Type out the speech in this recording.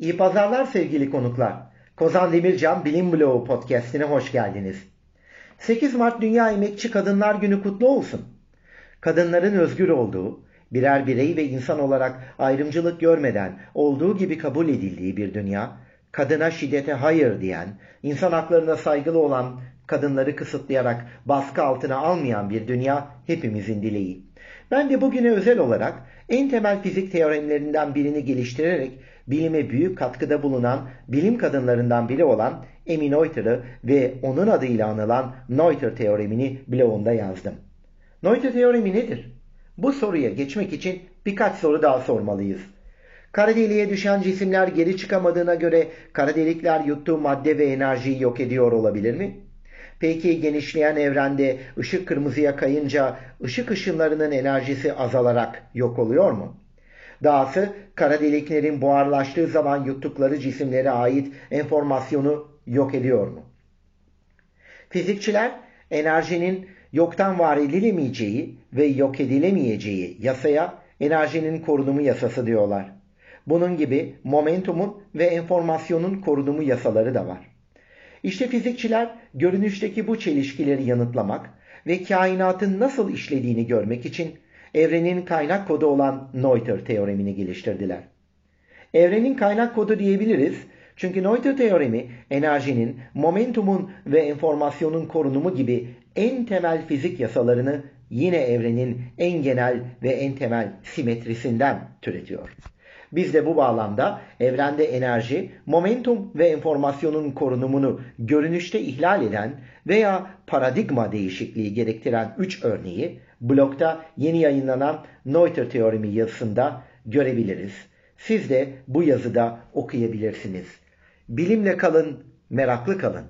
İyi pazarlar sevgili konuklar. Kozan Demircan Bilim Bloğu podcastine hoş geldiniz. 8 Mart Dünya Emekçi Kadınlar Günü kutlu olsun. Kadınların özgür olduğu, birer birey ve insan olarak ayrımcılık görmeden olduğu gibi kabul edildiği bir dünya, kadına şiddete hayır diyen, insan haklarına saygılı olan, kadınları kısıtlayarak baskı altına almayan bir dünya hepimizin dileği. Ben de bugüne özel olarak en temel fizik teoremlerinden birini geliştirerek bilime büyük katkıda bulunan bilim kadınlarından biri olan Amy Noether'ı ve onun adıyla anılan Noether teoremini bloğunda yazdım. Noether teoremi nedir? Bu soruya geçmek için birkaç soru daha sormalıyız. Kara deliğe düşen cisimler geri çıkamadığına göre kara delikler yuttuğu madde ve enerjiyi yok ediyor olabilir mi? Peki genişleyen evrende ışık kırmızıya kayınca ışık ışınlarının enerjisi azalarak yok oluyor mu? Dahası kara deliklerin buharlaştığı zaman yuttukları cisimlere ait enformasyonu yok ediyor mu? Fizikçiler enerjinin yoktan var edilemeyeceği ve yok edilemeyeceği yasaya enerjinin korunumu yasası diyorlar. Bunun gibi momentumun ve enformasyonun korunumu yasaları da var. İşte fizikçiler görünüşteki bu çelişkileri yanıtlamak ve kainatın nasıl işlediğini görmek için evrenin kaynak kodu olan Noether teoremini geliştirdiler. Evrenin kaynak kodu diyebiliriz çünkü Noether teoremi enerjinin, momentumun ve enformasyonun korunumu gibi en temel fizik yasalarını yine evrenin en genel ve en temel simetrisinden türetiyor. Biz de bu bağlamda evrende enerji, momentum ve enformasyonun korunumunu görünüşte ihlal eden veya paradigma değişikliği gerektiren 3 örneği blokta yeni yayınlanan Noether teoremi yazısında görebiliriz. Siz de bu yazıda okuyabilirsiniz. Bilimle kalın, meraklı kalın.